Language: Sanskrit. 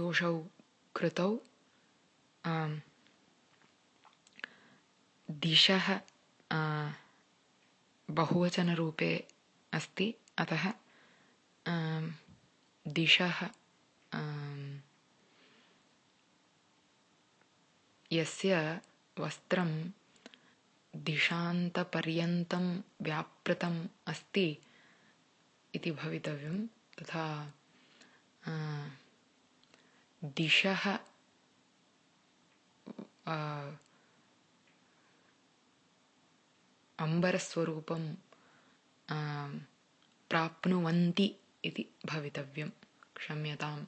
दोषौ कृतौ दिशः बहुवचनरूपे अस्ति अतः दिशः यस्य वस्त्रं दिशान्तपर्यन्तं व्यापृतम् अस्ति इति भवितव्यं तथा दिशः अम्बरस्वरूपं प्राप्नुवन्ति इति भवितव्यं क्षम्यताम्